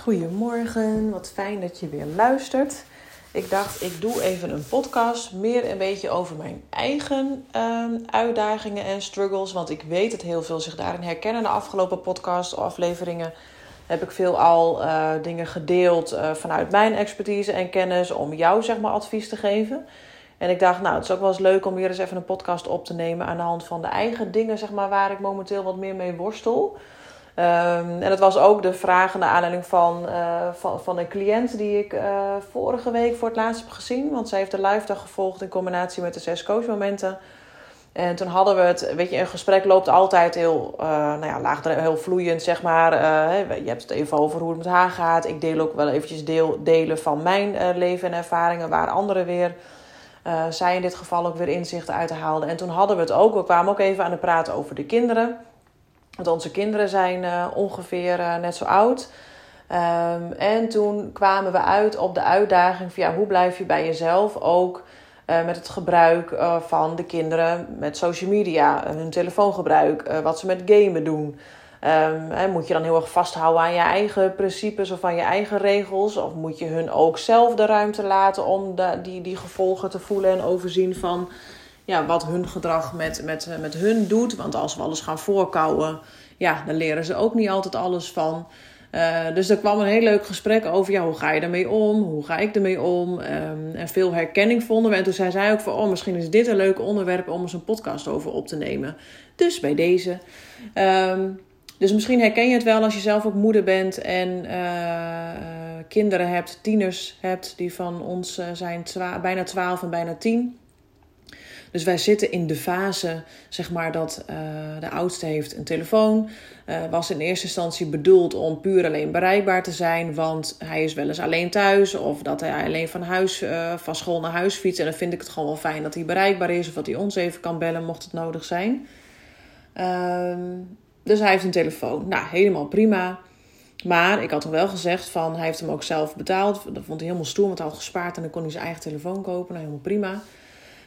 Goedemorgen, wat fijn dat je weer luistert. Ik dacht, ik doe even een podcast, meer een beetje over mijn eigen uh, uitdagingen en struggles. Want ik weet dat heel veel zich daarin herkennen. De afgelopen podcast afleveringen heb ik veel al uh, dingen gedeeld uh, vanuit mijn expertise en kennis om jou zeg maar advies te geven. En ik dacht, nou, het is ook wel eens leuk om weer eens even een podcast op te nemen aan de hand van de eigen dingen, zeg maar, waar ik momenteel wat meer mee worstel. Um, en dat was ook de vraag naar aanleiding van, uh, van, van een cliënt die ik uh, vorige week voor het laatst heb gezien. Want zij heeft de live dag gevolgd in combinatie met de zes coachmomenten. En toen hadden we het, weet je, een gesprek loopt altijd heel, uh, nou ja, laagdrempelig, heel vloeiend, zeg maar. je hebt het even over hoe het met haar gaat. Ik deel ook wel eventjes deel, delen van mijn leven en ervaringen, waar anderen weer, zij in dit geval ook weer inzichten uit haalden. En toen hadden we het ook, we kwamen ook even aan de praten over de kinderen. Want onze kinderen zijn uh, ongeveer uh, net zo oud. Um, en toen kwamen we uit op de uitdaging van ja, hoe blijf je bij jezelf ook uh, met het gebruik van de kinderen met social media, hun telefoongebruik, wat ze met gamen doen. Hè, moet je dan heel erg vasthouden aan je eigen principes of aan je eigen regels? Of moet je hun ook zelf de ruimte laten om de, die, die gevolgen te voelen en overzien van ja, wat hun gedrag met, met, met hun doet. Want als we alles gaan voorkouwen, ja, dan leren ze ook niet altijd alles van. Uh, dus er kwam een heel leuk gesprek over, ja, hoe ga je daarmee om? Hoe ga ik ermee om? Um, en veel herkenning vonden we. En toen zei zij ook van, oh, misschien is dit een leuk onderwerp om eens een podcast over op te nemen. Dus bij deze. Um, dus misschien herken je het wel als je zelf ook moeder bent en uh, kinderen hebt, tieners hebt, die van ons zijn bijna 12 en bijna 10. Dus wij zitten in de fase, zeg maar, dat uh, de oudste heeft een telefoon. Uh, was in eerste instantie bedoeld om puur alleen bereikbaar te zijn, want hij is wel eens alleen thuis of dat hij alleen van, huis, uh, van school naar huis fietst. En dan vind ik het gewoon wel fijn dat hij bereikbaar is of dat hij ons even kan bellen mocht het nodig zijn. Uh, dus hij heeft een telefoon. Nou, helemaal prima. Maar ik had toch wel gezegd van, hij heeft hem ook zelf betaald. Dat vond hij helemaal stoer, want hij had gespaard en dan kon hij zijn eigen telefoon kopen. Nou, helemaal prima.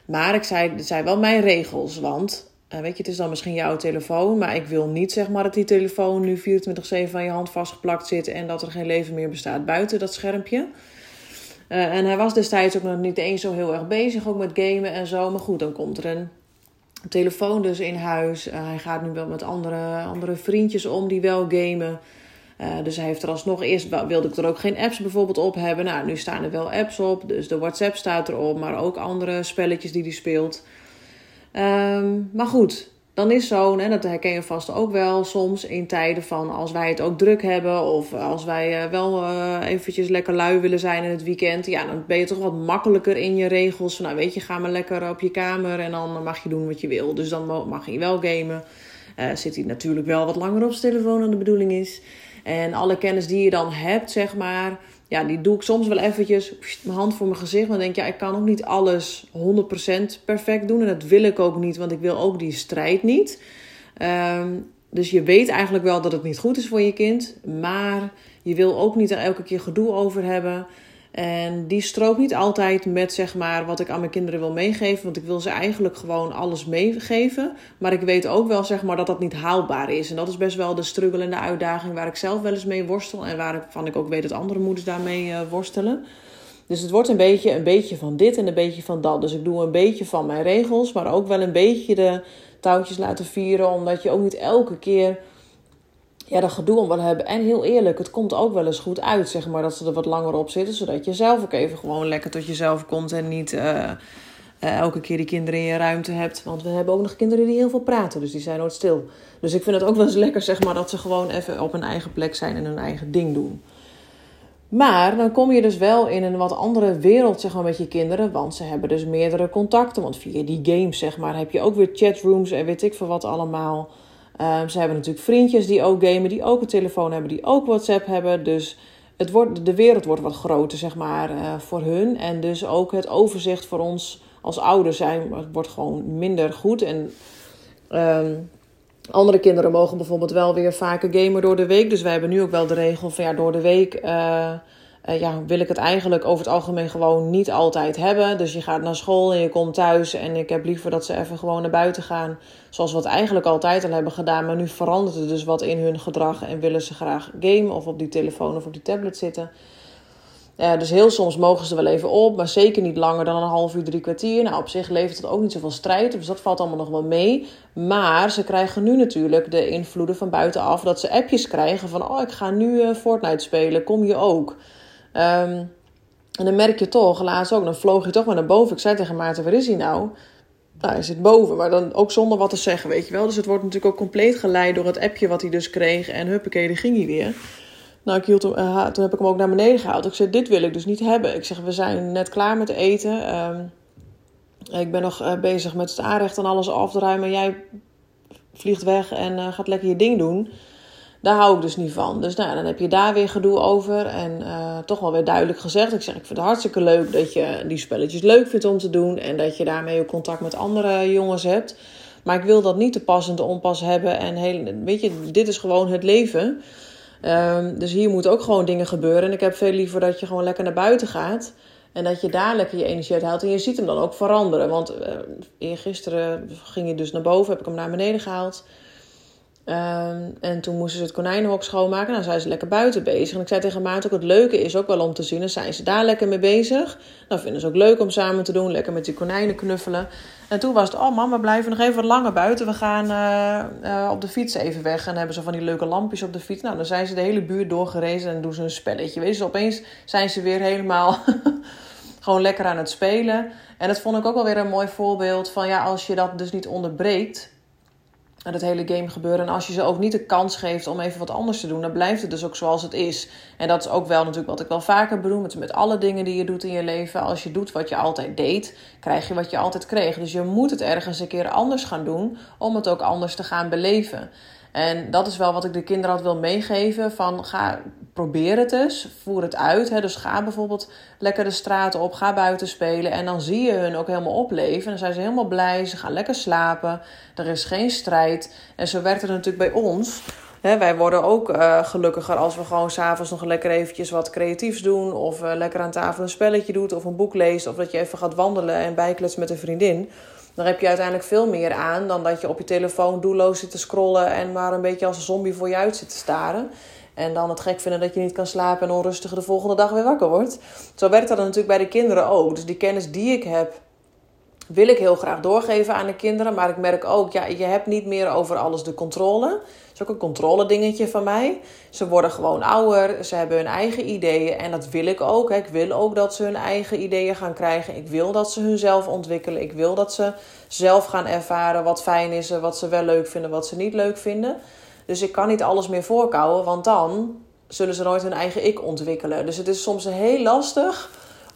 Maar ik zei, het zijn wel mijn regels. Want uh, weet je, het is dan misschien jouw telefoon. Maar ik wil niet zeg maar dat die telefoon nu 24-7 aan je hand vastgeplakt zit. En dat er geen leven meer bestaat buiten dat schermpje. Uh, en hij was destijds ook nog niet eens zo heel erg bezig. Ook met gamen en zo. Maar goed, dan komt er een telefoon dus in huis. Uh, hij gaat nu wel met andere, andere vriendjes om die wel gamen. Uh, dus hij heeft er alsnog eerst wilde ik er ook geen apps bijvoorbeeld op hebben. Nou, nu staan er wel apps op. Dus de WhatsApp staat erop, maar ook andere spelletjes die hij speelt. Um, maar goed, dan is zo'n, en dat herken je vast ook wel soms in tijden van als wij het ook druk hebben of als wij uh, wel uh, eventjes lekker lui willen zijn in het weekend, ja, dan ben je toch wat makkelijker in je regels. Van, nou, weet je, ga maar lekker op je kamer en dan mag je doen wat je wil. Dus dan mag je wel gamen. Zit hij natuurlijk wel wat langer op zijn telefoon dan de bedoeling is. En alle kennis die je dan hebt, zeg maar, ja, die doe ik soms wel eventjes mijn hand voor mijn gezicht. Maar denk ja, ik kan ook niet alles 100% perfect doen. En dat wil ik ook niet, want ik wil ook die strijd niet. Um, dus je weet eigenlijk wel dat het niet goed is voor je kind. Maar je wil ook niet er elke keer gedoe over hebben. En die strookt niet altijd met zeg maar, wat ik aan mijn kinderen wil meegeven. Want ik wil ze eigenlijk gewoon alles meegeven. Maar ik weet ook wel zeg maar, dat dat niet haalbaar is. En dat is best wel de struggle en de uitdaging waar ik zelf wel eens mee worstel. En waarvan ik ook weet dat andere moeders daarmee uh, worstelen. Dus het wordt een beetje, een beetje van dit en een beetje van dat. Dus ik doe een beetje van mijn regels. Maar ook wel een beetje de touwtjes laten vieren. Omdat je ook niet elke keer ja, dat gedoe om willen hebben. En heel eerlijk, het komt ook wel eens goed uit, zeg maar, dat ze er wat langer op zitten. Zodat je zelf ook even gewoon lekker tot jezelf komt en niet uh, uh, elke keer die kinderen in je ruimte hebt. Want we hebben ook nog kinderen die heel veel praten, dus die zijn nooit stil. Dus ik vind het ook wel eens lekker, zeg maar, dat ze gewoon even op hun eigen plek zijn en hun eigen ding doen. Maar dan kom je dus wel in een wat andere wereld zeg maar, met je kinderen. Want ze hebben dus meerdere contacten. Want via die games zeg maar, heb je ook weer chatrooms en weet ik veel wat allemaal. Um, ze hebben natuurlijk vriendjes die ook gamen, die ook een telefoon hebben, die ook WhatsApp hebben. Dus het wordt, de wereld wordt wat groter, zeg maar, uh, voor hun. En dus ook het overzicht voor ons als ouders zijn, wordt gewoon minder goed. En um, andere kinderen mogen bijvoorbeeld wel weer vaker gamen door de week. Dus wij hebben nu ook wel de regel van ja, door de week uh, uh, ja, wil ik het eigenlijk over het algemeen gewoon niet altijd hebben. Dus je gaat naar school en je komt thuis. En ik heb liever dat ze even gewoon naar buiten gaan. Zoals we het eigenlijk altijd al hebben gedaan. Maar nu verandert er dus wat in hun gedrag. En willen ze graag gamen of op die telefoon of op die tablet zitten. Uh, dus heel soms mogen ze wel even op, maar zeker niet langer dan een half uur, drie kwartier. Nou, op zich levert het ook niet zoveel strijd, dus dat valt allemaal nog wel mee. Maar ze krijgen nu natuurlijk de invloeden van buitenaf dat ze appjes krijgen van: Oh, ik ga nu uh, Fortnite spelen, kom je ook? Um, en dan merk je toch, laatst ook, dan vloog je toch maar naar boven. Ik zei tegen Maarten: Waar is hij nou? Nou, hij zit boven, maar dan ook zonder wat te zeggen, weet je wel. Dus het wordt natuurlijk ook compleet geleid door het appje wat hij dus kreeg. En huppakee, daar ging hij weer. Nou, ik hield hem, uh, toen heb ik hem ook naar beneden gehaald. Ik zei, dit wil ik dus niet hebben. Ik zeg, we zijn net klaar met eten. Um, ik ben nog uh, bezig met het aanrecht en alles af te. Jij vliegt weg en uh, gaat lekker je ding doen. Daar hou ik dus niet van. Dus nou, dan heb je daar weer gedoe over. En toch wel weer duidelijk gezegd. Ik zeg, ik vind het hartstikke leuk dat je die spelletjes leuk vindt om te doen. En dat je daarmee ook contact met andere jongens hebt. Maar ik wil dat niet te pas en te onpas hebben. En heel, weet je, dit is gewoon het leven. Um, dus hier moeten ook gewoon dingen gebeuren. En ik heb veel liever dat je gewoon lekker naar buiten gaat. En dat je daar lekker je energie uit haalt. En je ziet hem dan ook veranderen. Want uh, eergisteren ging hij dus naar boven, heb ik hem naar beneden gehaald. Um, en toen moesten ze het konijnenhok schoonmaken. Nou, zijn ze lekker buiten bezig. En ik zei tegen Maarten ook, het leuke is ook wel om te zien. Dan zijn ze daar lekker mee bezig. Dan vinden ze ook leuk om samen te doen. Lekker met die konijnen knuffelen. En toen was het, oh we blijven nog even wat langer buiten. We gaan uh, uh, op de fiets even weg. En dan hebben ze van die leuke lampjes op de fiets. Nou, dan zijn ze de hele buurt doorgerezen en doen ze een spelletje. Weet je, opeens zijn ze weer helemaal gewoon lekker aan het spelen. En dat vond ik ook wel weer een mooi voorbeeld van, ja, als je dat dus niet onderbreekt het hele game gebeuren. En als je ze ook niet de kans geeft om even wat anders te doen, dan blijft het dus ook zoals het is. En dat is ook wel natuurlijk wat ik wel vaker bedoel met, met alle dingen die je doet in je leven. Als je doet wat je altijd deed, krijg je wat je altijd kreeg. Dus je moet het ergens een keer anders gaan doen om het ook anders te gaan beleven. En dat is wel wat ik de kinderen altijd wil meegeven. Van ga, probeer het eens. Voer het uit. Hè. Dus ga bijvoorbeeld lekker de straten op. Ga buiten spelen. En dan zie je hun ook helemaal opleven. En dan zijn ze helemaal blij. Ze gaan lekker slapen. Er is geen strijd. En zo werkt het natuurlijk bij ons. wij worden ook uh, gelukkiger als we gewoon s'avonds nog lekker eventjes wat creatiefs doen. Of uh, lekker aan tafel een spelletje doet. Of een boek leest. Of dat je even gaat wandelen en bijkletst met een vriendin. Dan heb je uiteindelijk veel meer aan dan dat je op je telefoon doelloos zit te scrollen en maar een beetje als een zombie voor je uit zit te staren. En dan het gek vinden dat je niet kan slapen en onrustig de volgende dag weer wakker wordt. Zo werkt dat natuurlijk bij de kinderen ook. Dus die kennis die ik heb, wil ik heel graag doorgeven aan de kinderen. Maar ik merk ook, ja, je hebt niet meer over alles de controle. Dat is ook een controle dingetje van mij. Ze worden gewoon ouder, ze hebben hun eigen ideeën. En dat wil ik ook. Ik wil ook dat ze hun eigen ideeën gaan krijgen. Ik wil dat ze hunzelf ontwikkelen. Ik wil dat ze zelf gaan ervaren wat fijn is, wat ze wel leuk vinden, wat ze niet leuk vinden. Dus ik kan niet alles meer voorkouwen, want dan zullen ze nooit hun eigen ik ontwikkelen. Dus het is soms heel lastig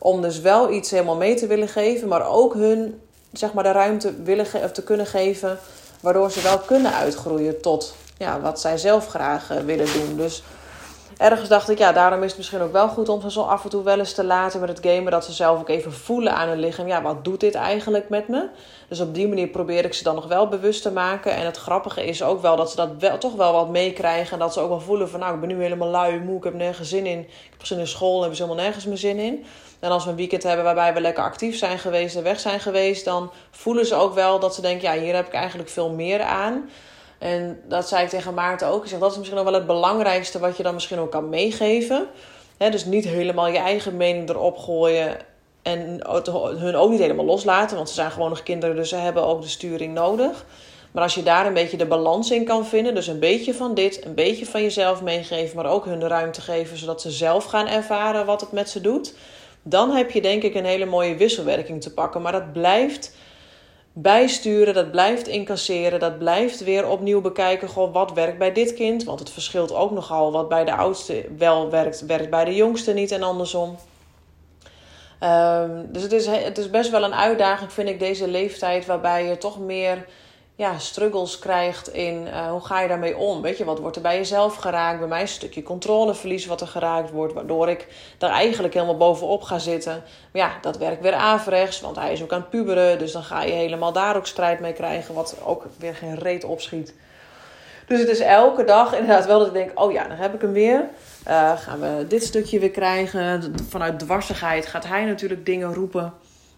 om dus wel iets helemaal mee te willen geven, maar ook hun zeg maar, de ruimte willen of te kunnen geven, waardoor ze wel kunnen uitgroeien tot ja, wat zij zelf graag uh, willen doen. Dus ergens dacht ik, ja, daarom is het misschien ook wel goed om ze zo af en toe wel eens te laten met het gamen. Dat ze zelf ook even voelen aan hun lichaam. Ja, wat doet dit eigenlijk met me? Dus op die manier probeer ik ze dan nog wel bewust te maken. En het grappige is ook wel dat ze dat wel, toch wel wat meekrijgen. En dat ze ook wel voelen van, nou, ik ben nu helemaal lui, moe, ik heb nergens zin in. Ik heb zin in school, hebben ze helemaal nergens meer zin in. En als we een weekend hebben waarbij we lekker actief zijn geweest en weg zijn geweest, dan voelen ze ook wel dat ze denken, ja, hier heb ik eigenlijk veel meer aan. En dat zei ik tegen Maarten ook. Ik zeg, dat is misschien wel het belangrijkste wat je dan misschien ook kan meegeven. dus niet helemaal je eigen mening erop gooien. En hun ook niet helemaal loslaten. Want ze zijn gewoon nog kinderen, dus ze hebben ook de sturing nodig. Maar als je daar een beetje de balans in kan vinden. Dus een beetje van dit, een beetje van jezelf meegeven. Maar ook hun de ruimte geven, zodat ze zelf gaan ervaren wat het met ze doet. Dan heb je denk ik een hele mooie wisselwerking te pakken. Maar dat blijft bijsturen, dat blijft incasseren, dat blijft weer opnieuw bekijken. Goh, wat werkt bij dit kind? Want het verschilt ook nogal. Wat bij de oudste wel werkt, werkt bij de jongste niet en andersom. Um, dus het is, het is best wel een uitdaging, vind ik, deze leeftijd, waarbij je toch meer ja, struggles krijgt in uh, hoe ga je daarmee om? Weet je, wat wordt er bij jezelf geraakt? Bij mij een stukje controleverlies wat er geraakt wordt, waardoor ik daar eigenlijk helemaal bovenop ga zitten. Maar ja, dat werkt weer averechts, want hij is ook aan het puberen, dus dan ga je helemaal daar ook strijd mee krijgen, wat ook weer geen reet opschiet. Dus het is elke dag inderdaad wel dat ik denk, oh ja, dan heb ik hem weer. Uh, gaan we dit stukje weer krijgen. Vanuit dwarsigheid gaat hij natuurlijk dingen roepen.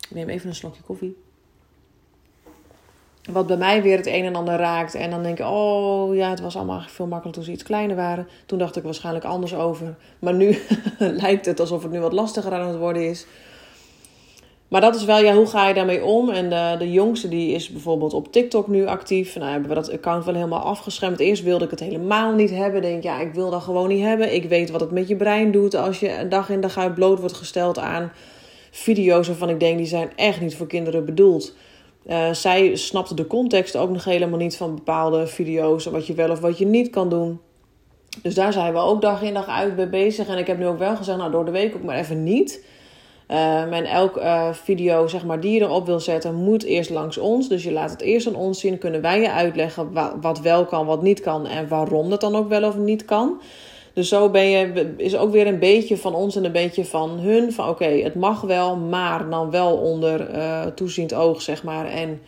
Ik neem even een slokje koffie. Wat bij mij weer het een en ander raakt. En dan denk ik, oh ja, het was allemaal veel makkelijker toen ze iets kleiner waren. Toen dacht ik waarschijnlijk anders over. Maar nu lijkt het alsof het nu wat lastiger aan het worden is. Maar dat is wel, ja, hoe ga je daarmee om? En de, de jongste die is bijvoorbeeld op TikTok nu actief. Nou hebben we dat account wel helemaal afgeschermd. Eerst wilde ik het helemaal niet hebben. Denk, ja, ik wil dat gewoon niet hebben. Ik weet wat het met je brein doet als je dag in dag uit bloot wordt gesteld aan video's waarvan ik denk, die zijn echt niet voor kinderen bedoeld. Uh, zij snapte de context ook nog helemaal niet van bepaalde video's. Wat je wel of wat je niet kan doen. Dus daar zijn we ook dag in dag uit mee bezig. En ik heb nu ook wel gezegd, nou door de week ook maar even niet. Uh, en elk uh, video zeg maar, die je erop wil zetten, moet eerst langs ons. Dus je laat het eerst aan ons zien. Kunnen wij je uitleggen wat wel kan, wat niet kan. En waarom dat dan ook wel of niet kan. Dus zo ben je, is ook weer een beetje van ons en een beetje van hun. Van oké, het mag wel, maar dan wel onder uh, toeziend oog, zeg maar. En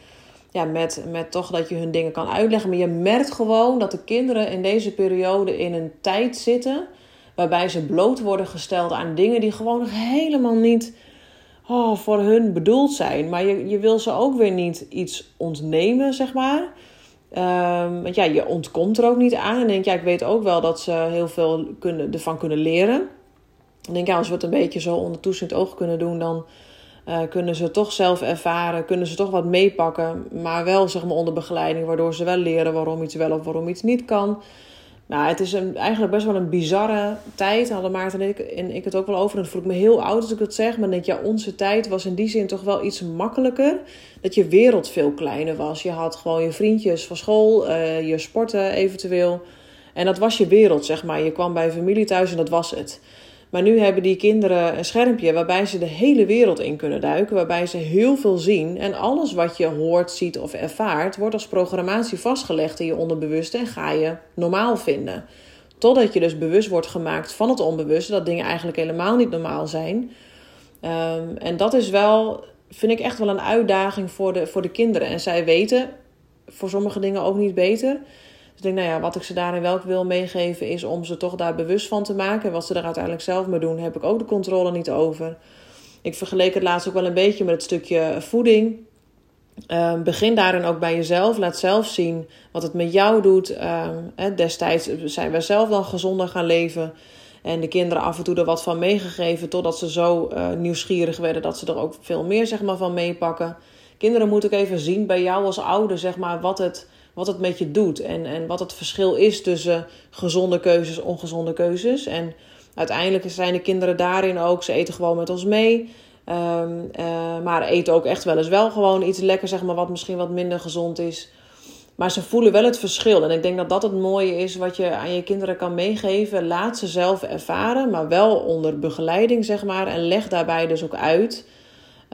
ja, met, met toch dat je hun dingen kan uitleggen. Maar je merkt gewoon dat de kinderen in deze periode in een tijd zitten waarbij ze bloot worden gesteld aan dingen die gewoon helemaal niet oh, voor hun bedoeld zijn. Maar je, je wil ze ook weer niet iets ontnemen, zeg maar. Um, want ja, je ontkomt er ook niet aan. En denk, ja, ik weet ook wel dat ze heel veel kunnen, ervan kunnen leren. Denk, ja, als we het een beetje zo onder toezicht oog kunnen doen, dan uh, kunnen ze toch zelf ervaren, kunnen ze toch wat meepakken. Maar wel, zeg maar, onder begeleiding, waardoor ze wel leren waarom iets wel of waarom iets niet kan. Nou, het is een, eigenlijk best wel een bizarre tijd. Hadden Maarten en ik, en ik het ook wel over. En dan voel ik me heel oud als ik dat zeg. Maar denk ja, onze tijd was in die zin toch wel iets makkelijker. Dat je wereld veel kleiner was. Je had gewoon je vriendjes van school, uh, je sporten eventueel. En dat was je wereld, zeg maar. Je kwam bij familie thuis en dat was het. Maar nu hebben die kinderen een schermpje waarbij ze de hele wereld in kunnen duiken, waarbij ze heel veel zien. En alles wat je hoort, ziet of ervaart, wordt als programmatie vastgelegd in je onderbewuste en ga je normaal vinden. Totdat je dus bewust wordt gemaakt van het onbewuste, dat dingen eigenlijk helemaal niet normaal zijn. Um, en dat is wel, vind ik echt wel een uitdaging voor de, voor de kinderen. En zij weten voor sommige dingen ook niet beter. Dus ik denk, nou ja, wat ik ze daarin wel wil meegeven is om ze toch daar bewust van te maken. En wat ze er uiteindelijk zelf mee doen, heb ik ook de controle niet over. Ik vergeleek het laatst ook wel een beetje met het stukje voeding. Um, begin daarin ook bij jezelf. Laat zelf zien wat het met jou doet. Um, destijds zijn we zelf dan gezonder gaan leven. En de kinderen af en toe er wat van meegegeven. Totdat ze zo uh, nieuwsgierig werden dat ze er ook veel meer zeg maar, van meepakken. Kinderen moeten ook even zien bij jou als ouder zeg maar, wat het wat het met je doet. En, en wat het verschil is tussen gezonde keuzes ongezonde keuzes. En uiteindelijk zijn de kinderen daarin ook, ze eten gewoon met ons mee. Um, uh, maar eten ook echt wel eens wel gewoon iets lekker, zeg maar, wat misschien wat minder gezond is. Maar ze voelen wel het verschil. En ik denk dat dat het mooie is wat je aan je kinderen kan meegeven. Laat ze zelf ervaren, maar wel onder begeleiding, zeg maar. En leg daarbij dus ook uit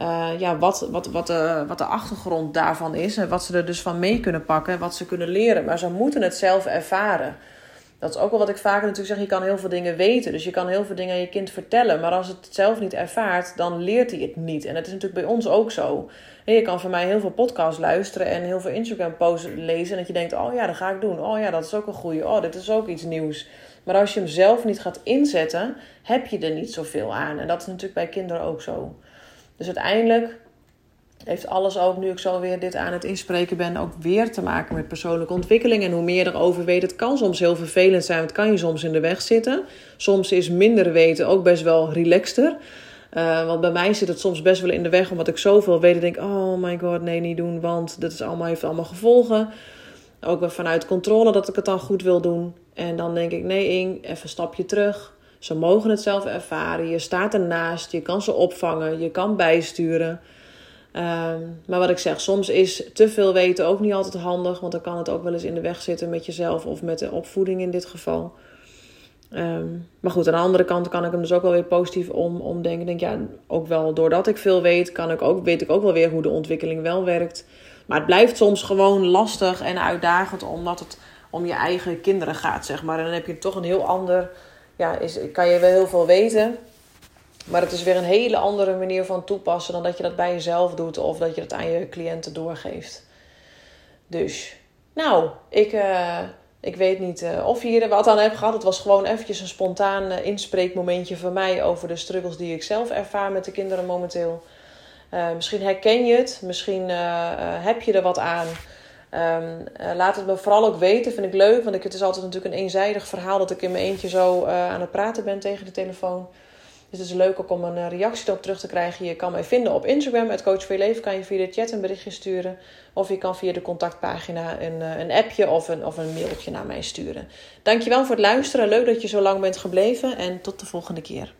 uh, ja, wat, wat, wat, de, wat de achtergrond daarvan is. En wat ze er dus van mee kunnen pakken. Wat ze kunnen leren. Maar ze moeten het zelf ervaren. Dat is ook wel wat ik vaker natuurlijk zeg. Je kan heel veel dingen weten. Dus je kan heel veel dingen aan je kind vertellen. Maar als het zelf niet ervaart, dan leert hij het niet. En dat is natuurlijk bij ons ook zo. En je kan van mij heel veel podcasts luisteren en heel veel Instagram posts lezen. En dat je denkt, oh ja, dat ga ik doen. Oh ja, dat is ook een goeie. Oh, dit is ook iets nieuws. Maar als je hem zelf niet gaat inzetten, heb je er niet zoveel aan. En dat is natuurlijk bij kinderen ook zo. Dus uiteindelijk heeft alles ook, nu ik zo weer dit aan het inspreken ben, ook weer te maken met persoonlijke ontwikkeling. En hoe meer erover weet, het kan soms heel vervelend zijn, het kan je soms in de weg zitten. Soms is minder weten ook best wel relaxter. Uh, want bij mij zit het soms best wel in de weg, omdat ik zoveel weet. En denk, oh my god, nee, niet doen, want dat is allemaal, heeft allemaal gevolgen. Ook vanuit controle dat ik het dan goed wil doen. En dan denk ik, nee, Ing, even een stapje terug. Ze mogen het zelf ervaren. Je staat ernaast. Je kan ze opvangen. Je kan bijsturen. Ehm, maar wat ik zeg, soms is te veel weten ook niet altijd handig. Want dan kan het ook wel eens in de weg zitten met jezelf of met de opvoeding in dit geval. Ehm, maar goed, aan de andere kant kan ik hem dus ook wel weer positief om, omdenken. Denk, ja, ook wel doordat ik veel weet, kan ik ook, weet ik ook wel weer hoe de ontwikkeling wel werkt. Maar het blijft soms gewoon lastig en uitdagend omdat het om je eigen kinderen gaat, zeg maar. En dan heb je toch een heel ander ja, is, kan je wel heel veel weten. Maar het is weer een hele andere manier van toepassen dan dat je dat bij jezelf doet of dat je dat aan je cliënten doorgeeft. Dus, nou, ik uh, Ik weet niet uh, of je hier wat aan hebt gehad. Het was gewoon eventjes een spontaan uh, inspreekmomentje van mij over de struggles die ik zelf ervaar met de kinderen momenteel. Misschien herken je het, misschien heb je er wat aan. Um, laat het me vooral ook weten, vind ik leuk. Want ik, het is altijd natuurlijk een eenzijdig verhaal dat ik in mijn eentje zo aan het praten ben tegen de telefoon. Dus het is leuk ook om een reactie erop terug te krijgen. Je kan mij vinden op Instagram, het Coach voor Leven. Kan je via de chat een berichtje sturen. Of je kan via de contactpagina een, een appje of een, of een mailtje naar mij sturen. Dankjewel voor het luisteren. Leuk dat je zo lang bent gebleven. En tot de volgende keer.